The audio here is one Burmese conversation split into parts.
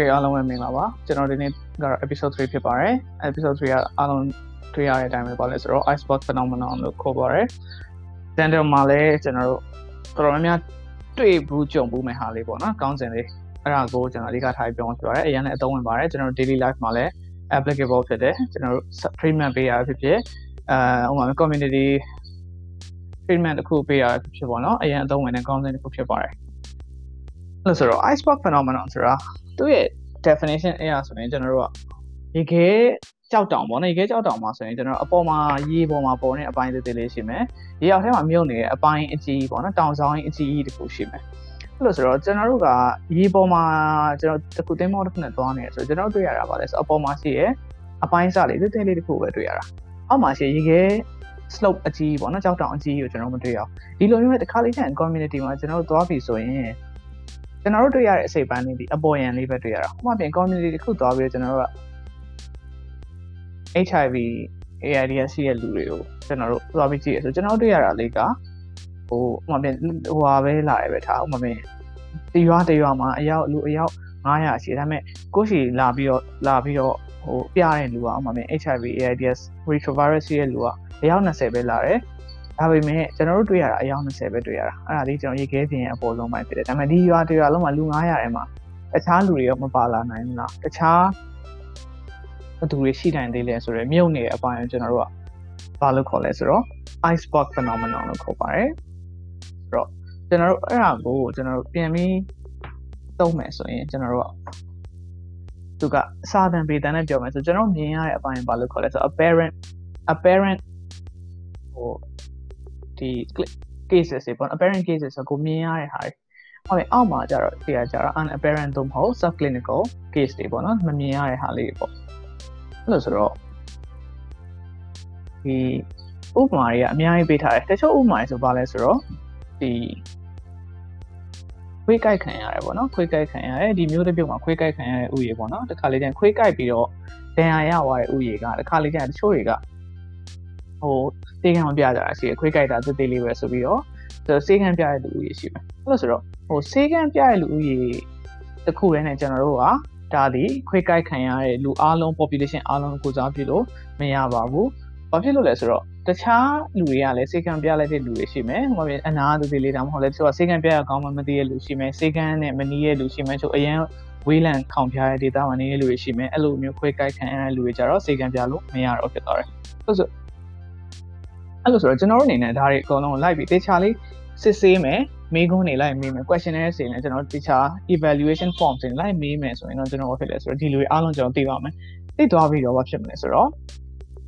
Okay အားလုံးပဲမင်္ဂလာပါကျွန်တော်ဒီနေ့ကတော့ episode 3ဖြစ်ပါတယ် episode 3ကအားလုံးတွေ့ရတဲ့အတိုင်းပဲပါလဲဆိုတော့ iceberg phenomenon လို့ခေါ်ပါတယ် standard မှာလည်းကျွန်တော်တို့တော်တော်များများတွေ့ဘူးကြုံဘူးမယ်ဟာလေးပေါ့နော်ကောင်းစင်လေးအဲ့ဒါကိုကျွန်တော်အဓိကထားပြောပြပါတယ်အရင်လည်းအသုံးဝင်ပါတယ်ကျွန်တော်တို့ daily life မှာလည်း applicable ဖြစ်တယ်ကျွန်တော်တို့ treatment ပေးရဖြစ်ဖြစ်အဲဥပမာ community treatment တစ်ခုပေးရဖြစ်ဖြစ်ပေါ့နော်အရင်အသုံးဝင်တဲ့ကောင်းစင်တစ်ခုဖြစ်ပါတယ်လို့ဆိုတော့ iceberg phenomenon ဆိုတာ သူ့ရဲ့ definition အရာဆိုရင်ကျွန်တော်တို့ကရေခဲကြောက်တောင်ပေါ့နော်ရေခဲကြောက်တောင်မှာဆိုရင်ကျွန်တော်အပေါ်မှာရေပေါ်မှာပေါ်နေအပိုင်းသေးသေးလေးရှိမယ်ရေအောက်ထဲမှာမြုပ်နေတဲ့အပိုင်းအကြီးပေါ့နော်တောင်ဆောင်အကြီးကြီးတစ်ခုရှိမယ်အဲ့လိုဆိုတော့ကျွန်တော်တို့ကရေပေါ်မှာကျွန်တော်တစ်ခုတင်းမောတစ်ခုနဲ့သွားနေတယ်ဆိုတော့ကျွန်တော်တွေ့ရတာပါလဲဆိုအပေါ်မှာရှိရဲ့အပိုင်းစားလေးသေးသေးလေးတစ်ခုပဲတွေ့ရတာအောက်မှာရှိရေခဲ slope အကြီးပေါ့နော်ကြောက်တောင်အကြီးကိုကျွန်တော်မတွေ့ရအောင်ဒီလိုမျိုးတစ်ခါလေးကျရင် community မှာကျွန်တော်တို့သွားပြီဆိုရင် ကျွန်တော်တို့တွေ့ရတဲ့အစိပ်ပန်းလေးဒီအပေါ်ယံလေးပဲတွေ့ရတာဟိုမှာပြင် community တစ်ခုသွားပြီးကျွန်တော်တို့က HIV AIDS ရှိတဲ့လူတွေကိုကျွန်တော်တို့သွားပြီးကြည့်ရဆိုကျွန်တော်တို့တွေ့ရတာလေးကဟိုဟိုမှာပြင်ဟိုဟာပဲလာရပဲထားဟိုမှာပြင်တရွာတရွာမှာအယောက်လူအယောက်900ရှိဒါပေမဲ့ကိုရှိလာပြီးတော့လာပြီးတော့ဟိုပြတဲ့လူကဟိုမှာပြင် HIV AIDS retrovirus ရှိတဲ့လူကအယောက်20ပဲလာတယ် ဒါပေမဲ့ကျွန်တော်တို့တွေ့ရတာအယောက်20ပဲတွေ့ရတာအဲ့ဒါလေးကျွန်တော်ရေခဲပြင်ရဲ့အပေါ်ဆုံးပိုင်းဖြစ်တယ်ဒါပေမဲ့ဒီရွာတရွာလုံးမှာလူ900ထဲမှာတခြားလူတွေရောမပါလာနိုင်ဘူးလားတခြားဘသူတွေရှိနိုင်သေးလဲဆိုတော့မြုပ်နေတဲ့အပိုင်းကိုကျွန်တော်တို့ကဘာလို့ခေါ်လဲဆိုတော့ iceberg phenomenon လို့ခေါ်ပါတယ်ဆိုတော့ကျွန်တော်တို့အဲ့ဒါကိုကျွန်တော်တို့ပြန်ပြီးသုံးမယ်ဆိုရင်ကျွန်တော်တို့ကသူကစာတန်ပေတန်နဲ့ပြောမယ်ဆိုကျွန်တော်မြင်ရတဲ့အပိုင်းဘာလို့ခေါ်လဲဆိုတော့ apparent apparent ဟို ဒီ cases တွေပေါ့ apparent cases ဆိုကိုမြင်ရတဲ့ဟာတွေဟုတ်ပြီအောက်မှာကျတော့တရားကြတော့ unapparent သို့မဟုတ် subclinical case တွေပေါ့နော်မမြင်ရတဲ့ဟာလေးတွေပေါ့အဲ့လိုဆိုတော့ဒီဥပမာတွေကအများကြီးပေးထားတယ်တချို့ဥပမာတွေဆိုပါလဲဆိုတော့ဒီခွေးကြိုက်ခံရတယ်ပေါ့နော်ခွေးကြိုက်ခံရတယ်ဒီမျိုးတစ်ပြုတ်မှာခွေးကြိုက်ခံရတဲ့ဥယေပေါ့နော်တခါလေးကျရင်ခွေးကြိုက်ပြီးတော့ဒဏ်ရာရသွားတဲ့ဥယေကတခါလေးကျရင်တချို့တွေက ဟိုစေကံမပြကြတာရှိရခွေးကြိုက်တာသေးသေးလေးပဲဆိုပြီးတော့စေကံပြတဲ့လူဥယေရှိမယ်အဲ့လိုဆိုတော့ဟိုစေကံပြတဲ့လူဥယေတစ်ခုတည်းနဲ့ကျွန်တော်တို့ကဒါဒီခွေးကြိုက်ခံရတဲ့လူအားလုံး population အားလုံးကိုစားပြလို့မရပါဘူးဘာဖြစ်လို့လဲဆိုတော့တခြားလူတွေကလည်းစေကံပြလိုက်တဲ့လူတွေရှိမယ်။ဟိုပြင်အနာသူတွေလေးတောင်မဟုတ်လဲသူကစေကံပြရကောင်းမှမသိတဲ့လူရှိမယ်။စေကံနဲ့မနီးတဲ့လူရှိမယ်ဆိုအရင်ဝေးလံခေါင်ပြရတဲ့ဒေတာမှာနေတဲ့လူတွေရှိမယ်။အဲ့လိုမျိုးခွဲကြိုက်ခံရတဲ့လူတွေကြတော့စေကံပြလို့မရတော့ဖြစ်သွားတယ်။ဆိုဆို အဲ့လိုဆိုတော့ကျွန်တော်တို့အနေနဲ့ဒါတွေအကုန်လုံးလိုက်ပြီးတေချာလေးစစ်ဆေးမယ်မေးခွန်းတွေလိုက်မေးမယ် questionnaire တွေနဲ့ကျွန်တော်တေချာ evaluation form တွေလိုက်မေးမယ်ဆိုရင်တော့ကျွန်တော်ဘာဖြစ်လဲဆိုတော့ဒီလူတွေအားလုံးကျွန်တော်သိပါမယ်။သိသွားပြီးတော့ဘာဖြစ်မလဲဆိုတော့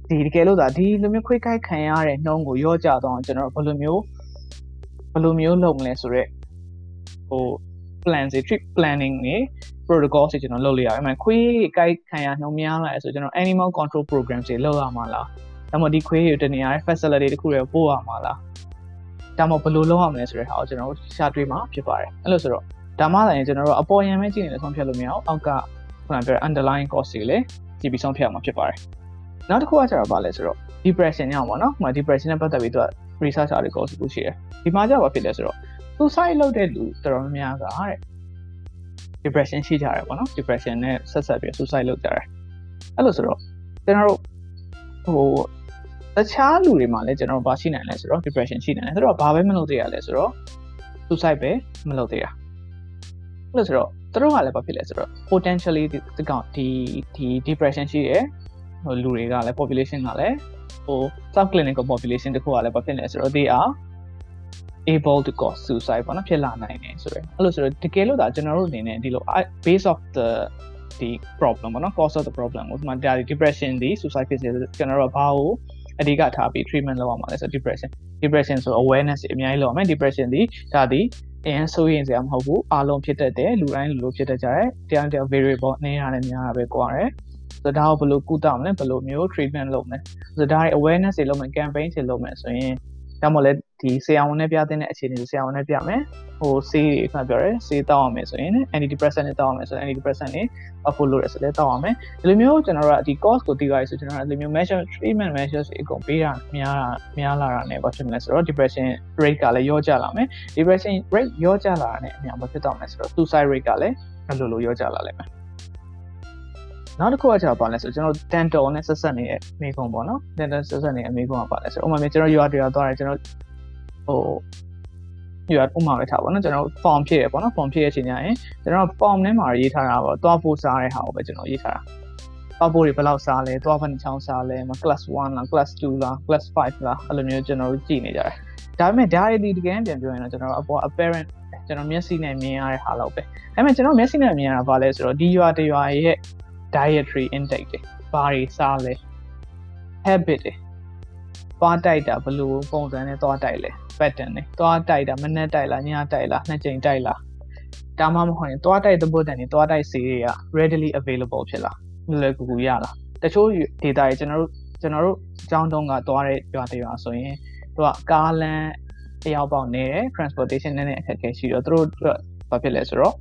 ဒီတကယ်လို့ဒါဒီလိုမျိုးခွေးကိုက်ခံရတဲ့နှုံးကိုရောကြတော့ကျွန်တော်ဘယ်လိုမျိုးဘယ်လိုမျိုးလုပ်မလဲဆိုတော့ဟို plan တွေ trip planning တွေ protocol တွေကျွန်တော်လုပ်လို့ရတယ်။အမှခွေးကိုက်ခံရနှုံးများလာဆိုကျွန်တော် animal control program တွေလုပ်ရမှာလား။ ဒါမှမဟုတ်ဒီခွေးတွေတနေရာတဲ့ facility တခုတွေပို့ရမှာလား။ဒါမှမဟုတ်ဘယ်လိုလုပ်ရမလဲဆိုတဲ့ဟာကိုကျွန်တော်ရှာတွေ့မှာဖြစ်ပါတယ်။အဲ့လိုဆိုတော့ဒါမှလည်းကျွန်တော်တို့အပေါ်ယံပဲကြည့်နေလို့ဆုံးဖြတ်လို့မရအောင်အောက်ကခုနပြော underlying cost တွေလည်းကြည့်ပြီးဆုံးဖြတ်ရမှာဖြစ်ပါတယ်။နောက်တစ်ခုကကျတော့ဗာလဲဆိုတော့ depression ညောင်းပေါ့နော်။ဟို depression နဲ့ပတ်သက်ပြီးသူက research article စုရှိတယ်။ဒီမှာကျတော့ဖြစ်လဲဆိုတော့ suicide လုပ်တဲ့လူတော်တော်များများကတဲ့ depression ရှိကြတယ်ပေါ့နော်။ depression နဲ့ဆက်ဆက်ပြီး suicide လုပ်ကြတယ်။အဲ့လိုဆိုတော့ကျွန်တော်တို့ဟို တခြားလူတွေမှာလည်းကျွန်တော်တို့ဘာရှိနိုင်လဲဆိုတော့ depression ရှိနိုင်တယ်။ဆိုတော့ဘာပဲမလုပ်သေးရလဲဆိုတော့ suicide ပဲမလုပ်သေးရ။အဲ့လိုဆိုတော့သူတို့ကလည်းဘာဖြစ်လဲဆိုတော့ potentially ဒီကောင်ဒီဒီ depression ရှိရယ်ဟိုလူတွေကလည်း population ကလည်းဟို subclinical population တခုကလည်းဘာဖြစ်လဲဆိုတော့ they are able to cause suicide ပေါ့နော်ဖြစ်လာနိုင်တယ်ဆိုရယ်အဲ့လိုဆိုတော့တကယ်လို့ဒါကျွန်တော်တို့အနေနဲ့ဒီလို base of the ဒီ problem ပေါ့နော် cause of the problem ဥပမာဒါ depression ဒီ suicide ဖြစ်စေကျွန်တော်တို့ဘာကို အဓိကထားပြီး treatment လုပ်ရမှာလဲဆို depression depression ဆို awareness အများကြီးလုပ်ရမယ် depression ဒီဒါဒီအရင်ဆိုရင်စရာမဟုတ်ဘူးအားလုံးဖြစ်တတ်တယ်လူတိုင်းလူလိုဖြစ်တတ်ကြတယ်တရားတရား variable နေရတယ်များတာပဲကွာတယ်ဆိုတော့ဒါကိုဘယ်လိုကုသမလဲဘယ်လိုမျိုး treatment လုပ်မလဲဆိုတော့ဒါတွေ awareness တွေလုပ်မယ် campaign တွေလုပ်မယ်ဆိုရင် ဒါမှမဟုတ်လဲဒီဆရာဝန်နဲ့ပြတဲ့အခြေအနေကိုဆရာဝန်နဲ့ပြမယ်ဟိုဆေးတွေခဏပြောရဲဆေးတောက်အောင်မယ်ဆိုရင် antidepressant တွေတောက်အောင်မယ်ဆိုရင် antidepressant တွေအဖို့လို့ရဆိုလဲတောက်အောင်မယ်ဒီလိုမျိုးကျွန်တော်တို့ကဒီ course ကိုသိသွားပြီဆိုကျွန်တော်တို့ဒီလိုမျိုး measure treatment measures တွေအကုန်ပေးတာများတာများလာတာ ਨੇ ဘာဖြစ်မလဲဆိုတော့ depression rate ကလည်းရောကျလာမယ် depression rate ရောကျလာတာ ਨੇ အများဘာဖြစ်တော့မလဲဆိုတော့ suicide rate ကလည်းအဲ့လိုလိုရောကျလာလိမ့်မယ် နောက်တစ်ခုကကျတော့ပါလဲဆိုကျွန်တော် dental နဲ့ဆက်ဆက်နေတဲ့မိကုံပေါ့နော် dental ဆက်ဆက်နေတဲ့အမိကုံကပါလဲဆိုဥပမာကျွန်တော်ရွာတရွာသွားတယ်ကျွန်တော်ဟိုရွာဥပမာလိုက်ထားပါတော့ကျွန်တော် form ဖြည့်ရပေါ့နော် form ဖြည့်ရချိန်ညရင်ကျွန်တော် form ထဲမှာရေးထားတာပေါ့သွားဖို့စားတဲ့ဟာကိုပဲကျွန်တော်ရေးထားတာသွားဖို့တွေဘယ်လောက်စားလဲသွားဖန်ချောင်းစားလဲ class 1လား class 2လား class 5လားအဲ့လိုမျိုးကျွန်တော်တို့ကြည့်နေကြတယ်ဒါပေမဲ့ diary တကယ်ပြန်ပြောရင်တော့ကျွန်တော်အပေါ် apparent ကျွန်တော်မျက်စိနဲ့မြင်ရတဲ့ဟာလောက်ပဲဒါပေမဲ့ကျွန်တော်မျက်စိနဲ့မြင်ရတာဘာလဲဆိုတော့ဒီရွာတရွာရဲ့ dietary intake တွေဘာတွေစားလဲ habit တွေသွားတိုက်တာဘယ်လိုပုံစံနဲ့သွားတိုက်လဲ pattern တွေသွားတိုက်တာမနေ့တိုက်လားညတိုက်လားနှစ်ချိန်တိုက်လားဒါမှမဟုတ်ရင်သွားတိုက်တဲ့ဘုဒ္ဓန်တွေသွားတိုက်စီတွေက readily available ဖြစ်လားလွယ်ကူကူရလားတချို့ data တွေကျွန်တော်တို့ကျွန်တော်တို့အကြောင်းတုံးကသွားတဲ့ရွာတရွာဆိုရင်သူကကားလမ်းတယောက်ပေါက်နေတယ် transportation နဲ့အခက်အခဲရှိတော့သူတို့ဘာဖြစ်လဲဆိုတော့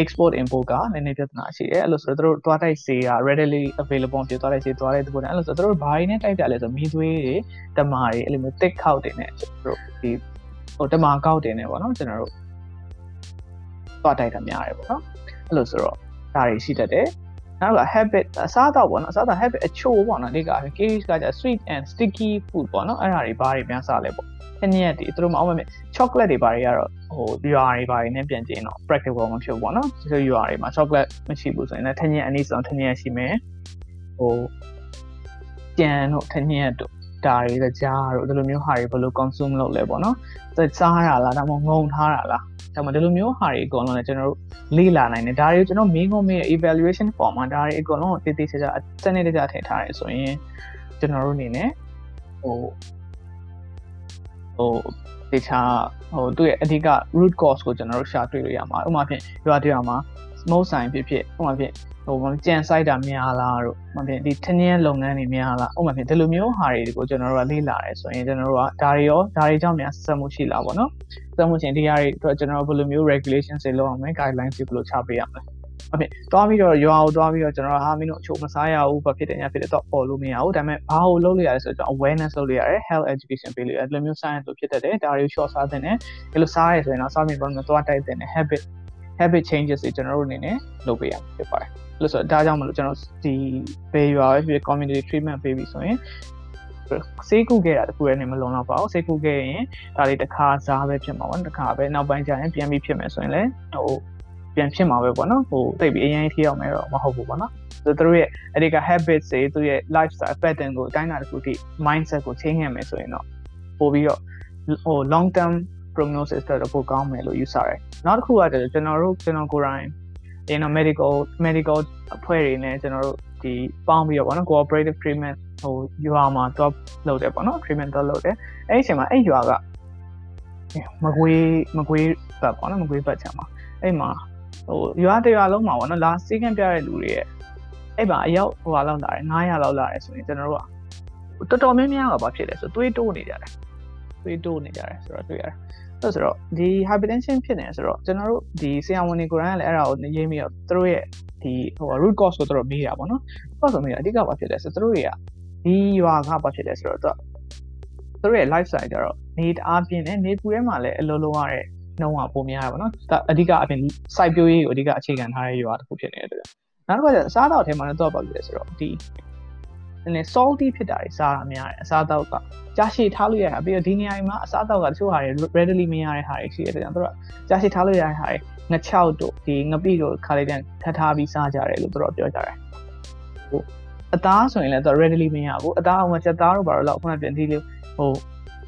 export import ကနည်းနည်းပြဿနာရှိတယ်အဲ့လိုဆိုတော့တို့တွားတိုက်စေက readily available ဖြစ်သွားတဲ့စေသွားတဲ့ဒီပုံနဲ့အဲ့လိုဆိုတော့တို့ဘာတွေနဲ့တိုက်ကြလဲဆိုမီးသွေးတွေတမာတွေအဲ့လိုမျိုး thick ခောက်တွေနဲ့တို့ဒီဟိုတမာကောက်တွေနဲ့ပေါ့နော်ကျွန်တော်တို့တွားတိုက်တာများတယ်ပေါ့နော်အဲ့လိုဆိုတော့ဒါတွေရှိတတ်တယ် နောက်က habit အစားအသောက်ပေါ့နော်အစားအသောက် habit အချို့ပေါ့နော်ဒီက case ကကြ sweet and sticky food ပေါ့နော်အဲ့ဒါတွေဘာတွေများစားလဲပေါ့တနည်းတည်းသူတို့မအောင်မဲ့ chocolate တွေဘာတွေကတော့ဟိုရွာတွေဘာတွေနဲ့ပြန်ကျင်တော့ practical မဖြစ်ဘူးပေါ့နော်ဒီလိုရွာတွေမှာ chocolate မရှိဘူးဆိုရင်လည်းထညက်အနည်းဆုံးထညက်ရှိမယ်ဟိုကြံတို့ထညက် တို့ဒါတွေကြားတို့ဒီလိုမျိုးဟာတွေဘယ်လို consume လုပ်လဲပေါ့နော်စားရလားဒါမှမဟုတ်ငုံထားတာလားဒါမှဒီလိုမျိုးဟာတွေအကုန်လုံးလည်းကျွန်တော်တို့လေ့လာနိုင်တယ်ဒါတွေကိုကျွန်တော်မင်းကုန်းမေး evaluation form မှာဒါတွေအကုန်လုံးကိုတည်တည်ချာချာစနစ်တကျထည့်ထားရဲဆိုရင်ကျွန်တော်တို့အနေနဲ့ဟိုဟိုတခြားဟိုသူ့ရဲ့အဓိက root cause ကိုကျွန်တော်တို့ရှာတွေ့လို့ရမှာဥပမာဖြင့်ရွာတရွာမှာ smoke sign ဖြစ်ဖြစ်ဥပမာဖြင့်ဟိုကြံစိုက်တာများလားတို့ဥပမာဖြင့်ဒီထင်းရင်းလုပ်ငန်းတွေများလားဥပမာဖြင့်ဒီလိုမျိုးဟာတွေကိုကျွန်တော်တို့ကလေ့လာရဲဆိုရင်ကျွန်တော်တို့ကဒါတွေရောဒါတွေကြောင့်များဆက်ဆက်မှုရှိလားပေါ့နော်ဆက်မှုချင်းဒီဟာတွေအတွက်ကျွန်တော်တို့ဘယ်လိုမျိုး regulations တွေလုပ်အောင်လဲ guidelines တွေဘယ်လိုချပေးရမလဲဟုတ်ပြီတွားပြီးတော့ရွာကိုတွားပြီးတော့ကျွန်တော်ဟာမင်းတို့အချို့မစားရဘူးဘာဖြစ်တယ်ညာဖြစ်တယ်တော့ပေါ်လို့မရဘူးဒါပေမဲ့ဘာကိုလုပ်လို့ရလဲဆိုတော့ awareness လုပ်လို့ရတယ် health education ပေးလို့ရတယ်ဒီလိုမျိုး science လို့ဖြစ်တတ်တယ်ဒါတွေကို short စားတဲ့နဲ့ဒီလိုစားရဆိုရင်တော့စားမြင်ပုံနဲ့တွားတိုက်တဲ့နဲ့ habit habit changes တွေကျွန်တော်တို့အနေနဲ့လုပ်ပေးရမှာဖြစ်ပါတယ်လို့ဆိုတော့ဒါကြောင့်မလို့ကျွန်တော်ဒီဘေးရွာပဲဖြစ် community treatment ပေးပြီးဆိုရင်စေးကုခဲ့တာတခုလည်းနေမလုံတော့ပါဘူးစေးကုခဲ့ရင်ဒါလေးတစ်ခါစားပဲဖြစ်မှာပေါ့တစ်ခါပဲနောက်ပိုင်းကျရင်ပြန်ပြီးဖြစ်မယ်ဆိုရင်လည်းဟိုပြန်ဖြစ်မှာပဲပေါ့နော်ဟိုသိပြီးအရင်ထိရောက်မယ်တော့မဟုတ်ဘူးပေါ့နော်ဆိုတော့သူတို့ရဲ့အဓိက habits တွေသူရဲ့ lifestyle pattern ကိုအတိုင်းအတာတစ်ခုထိ mindset ကို change ရမယ်ဆိုရင်တော့ပို့ပြီးတော့ဟို long term prognosis တော့ပိုကောင်းမယ်လို့ယူဆတယ်နောက်တစ်ခုကကျွန်တော်တို့ကျွန်တော်ကိုယ်တိုင်ဒီနော် medical medical အဖွဲ့တွေနဲ့ကျွန်တော်တို့ဒီပေါင်းပြီးတော့ဗောနော် cooperative treatment ဟိုရွာမှာတော့လုပ်တယ်ဗောနော် treatment တော့လုပ်တယ်အဲ့ဒီအချိန်မှာအဲ့ရွာကမကွေးမကွေးဘက်ဗောနော်မကွေးဘက်ချမ်းမှာအဲ့မှာဟိုရွာတရွာလုံးမှာဗောနော်လာစီးကင်းပြတဲ့လူတွေရဲ့အဲ့မှာအယောက်ဟိုဟာလောက်လာတယ်900လောက်လာတယ်ဆိုရင်ကျွန်တော်တို့ကတော်တော်များများကဘာဖြစ်လဲဆိုသွေးတိုးနေကြတယ်သွေးတိုးနေကြတယ်ဆိုတော့တွေ့ရတယ် ဆိုတော့ဒီ hypertension ဖြစ်နေဆိုတော့ကျွန်တော်တို့ဒီဆရာဝန်တွေကိုယ်တိုင်ကလည်းအဲ့ဒါကိုရေးပြီးတော့သူတို့ရဲ့ဒီဟို root cause ကိုသူတို့မေးတာပေါ့နော်။ cause ကိုမေးတာအဓိကဘာဖြစ်လဲဆိုတော့သူတို့တွေကဒီရွာကဘာဖြစ်လဲဆိုတော့သူတို့ရဲ့ lifestyle ကြတော့နေတအားပြင်းတယ်နေပူထဲမှာလည်းအလိုလိုရတဲ့နှုံးကပုံများရပါတော့။အဓိကအပြင် site ပြိုးရေးကိုအဓိကအခြေခံထားတဲ့ရွာတစ်ခုဖြစ်နေတဲ့အတွက်နောက်တစ်ခါကျအစားအသောက်ထဲမှာလည်းတော့ဘာဖြစ်လဲဆိုတော့ဒီ နည်း salty ဖြစ်တာတွေစားတာများတယ်အစားအသောက်ကကြာရှည်ထားလို့ရတာပြီးတော့ဒီနေရာမှာအစားအသောက်ကတချို့ဟာတွေ readily မရတဲ့ဟာတွေရှိတဲ့ကြောင့်တို့ကကြာရှည်ထားလို့ရတဲ့ဟာတွေငချောက်တို့ဒီငပိတို့ခါလေးတန်းထပ်ထားပြီးစားကြတယ်လို့တို့ပြောကြတယ်ဟိုအသားဆိုရင်လည်းသူ readily မရဘူးအသားအောင်မချက်သားတို့ဘာလို့လောက်ခုနပြန်ဒီလိုဟို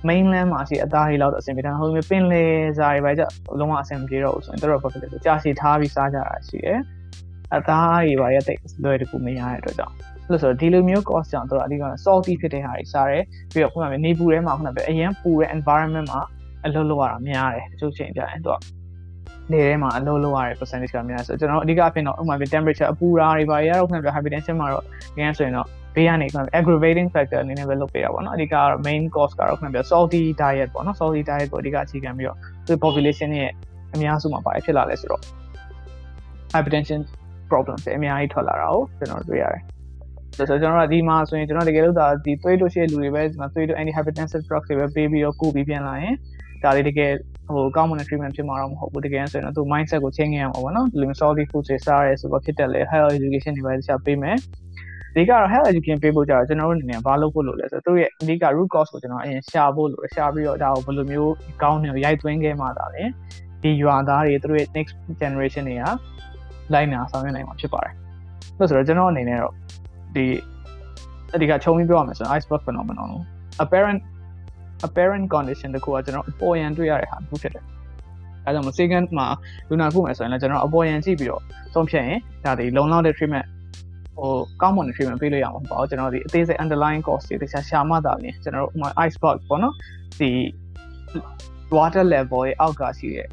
mainland မှာရှိအသားတွေလောက်အဆင်ပြေတယ်ဟိုပင်လေစားတွေပဲကြလုံးဝအဆင်ပြေတော့ဘူးဆိုရင်တို့ဘာဖြစ်လဲဆိုကြာရှည်ထားပြီးစားကြတာရှိတယ်အသားတွေပါရတဲ့လွယ်တကူမရတဲ့အတွက်ကြောင့် လို့ဆိုတော့ဒီလိုမျိုး cost ကြောင့်တို့အဓိက salty ဖြစ်တဲ့ဟာတွေစားတယ်ပြီးတော့ခုနကနေပူထဲမှာခုနပဲအရင်ပူတဲ့ environment မှာအလုပ်လုပ်ရတာများတယ်တချို့ချိန်ကျရင်တို့နေထဲမှာအလုပ်လုပ်ရတဲ့ percentage ကများဆိုတော့ကျွန်တော်အဓိကအဖြစ်တော့ဥပမာပြ temperature အပူရာတွေပါရတော့ခုနပြ hypertension မှာတော့ငန်းဆိုရင်တော့ဘေးကနေခုန aggravating factor အနေနဲ့ပဲလုပ်ပေးတာပေါ့နော်အဓိကတော့ main cause ကတော့ခုနပြ salty diet ပေါ့နော် salty diet ကိုအဓိကအခြေခံပြီးတော့ဒီ population ရဲ့အများစုမှာပါဖြစ်လာလဲဆိုတော့ hypertension problem တွေအများကြီးထွက်လာတာကိုကျွန်တော်တွေ့ရတယ် ဆိုတော့ကျွန်တော်တို့ဒီမှာဆိုရင်ကျွန်တော်တကယ်လို့ဒါဒီသွေးလို့ရှိတဲ့လူတွေပဲဒီမှာသွေးလို့ anti hypertensive drugs တွေပဲပေးပြီးတော့ကုပြီးပြန်လာရင်ဒါလေးတကယ်ဟိုကောင်းမွန်တဲ့ treatment ဖြစ်မှာတော့မဟုတ်ဘူးတကယ်ဆိုရင်တော့သူ mindset ကို change ရမှာပေါ့နော်ဒီလို salty food တွေစားရဲဆိုတော့ဖြစ်တယ်လေ health education တွေပဲတခြားပေးမယ်ဒီကတော့ health education ပေးဖို့ကြတော့ကျွန်တော်တို့အနေနဲ့ဘာလုပ်ဖို့လိုလဲဆိုတော့သူရဲ့အဓိက root cause ကိုကျွန်တော်အရင်ရှာဖို့လိုတယ်ရှာပြီးတော့ဒါကိုဘယ်လိုမျိုးကောင်းနေရိုက်သွင်းခဲ့မှသာလေဒီရွာသားတွေသူတို့ရဲ့ next generation တွေကလိုက်နာဆောင်ရွက်နိုင်မှာဖြစ်ပါတယ်လို့ဆိုတော့ကျွန်တော်အနေနဲ့တော့ ဒီအဓိကခြုံပြီးပြောရမယ်ဆိုရင် iceberg phenomenon လို့ apparent apparent condition တခုကကျွန်တော်အပေါ်ယံတွေ့ရတဲ့ဟာတစ်ခုဖြစ်တယ်အဲဒါကြောင့် second မှာလူနာခုမယ်ဆိုရင်လည်းကျွန်တော်အပေါ်ယံကြည့်ပြီးတော့ဆုံးဖြတ်ရင်ဒါဒီလုံလောက်တဲ့ treatment ဟိုကောင်းမွန်တဲ့ treatment ပေးလို့ရမှာပေါ့ကျွန်တော်ဒီအသေးစိတ် underlying cause တွေတခြားရှာမှသာလျှင်ကျွန်တော်တို့ဥမာ iceberg ပေါ့နော်ဒီ water level ရဲ့အောက်ကရှိတဲ့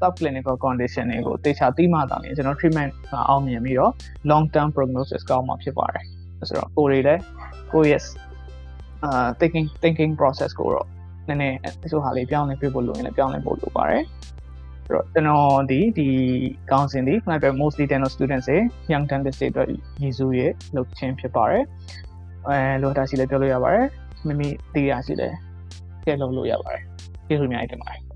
subclinical condition တွေကိုတေချာသိမှသာလျှင်ကျွန်တော် treatment အောင်မြင်ပြီးတော့ long term prognosis ကောင်းမှာဖြစ်ပါတယ် ဆိုတော့ကိုယ်တွေလည်းကိုယ့်ရဲ့အာ thinking thinking process ကိုတော့နည်းနည်းအဆိုဟာလေးပြောင်းလဲပြဖို့လိုရင်လည်းပြောင်းလဲဖို့လိုပါတယ်ဆိုတော့ကျွန်တော်ဒီဒီကောင်းစဉ်ဒီခဏပြ mostly dental students တွေ young dentist တွေအတွက်ရည်စူးရဲ့လုပ်ခြင်းဖြစ်ပါတယ်အဲလိုတာရှိလည်းပြောလို့ရပါတယ်မိမိသိရရှိလည်းကျဲလုပ်လို့ရပါတယ်ကျေးဇူးအများကြီးတင်ပါတယ်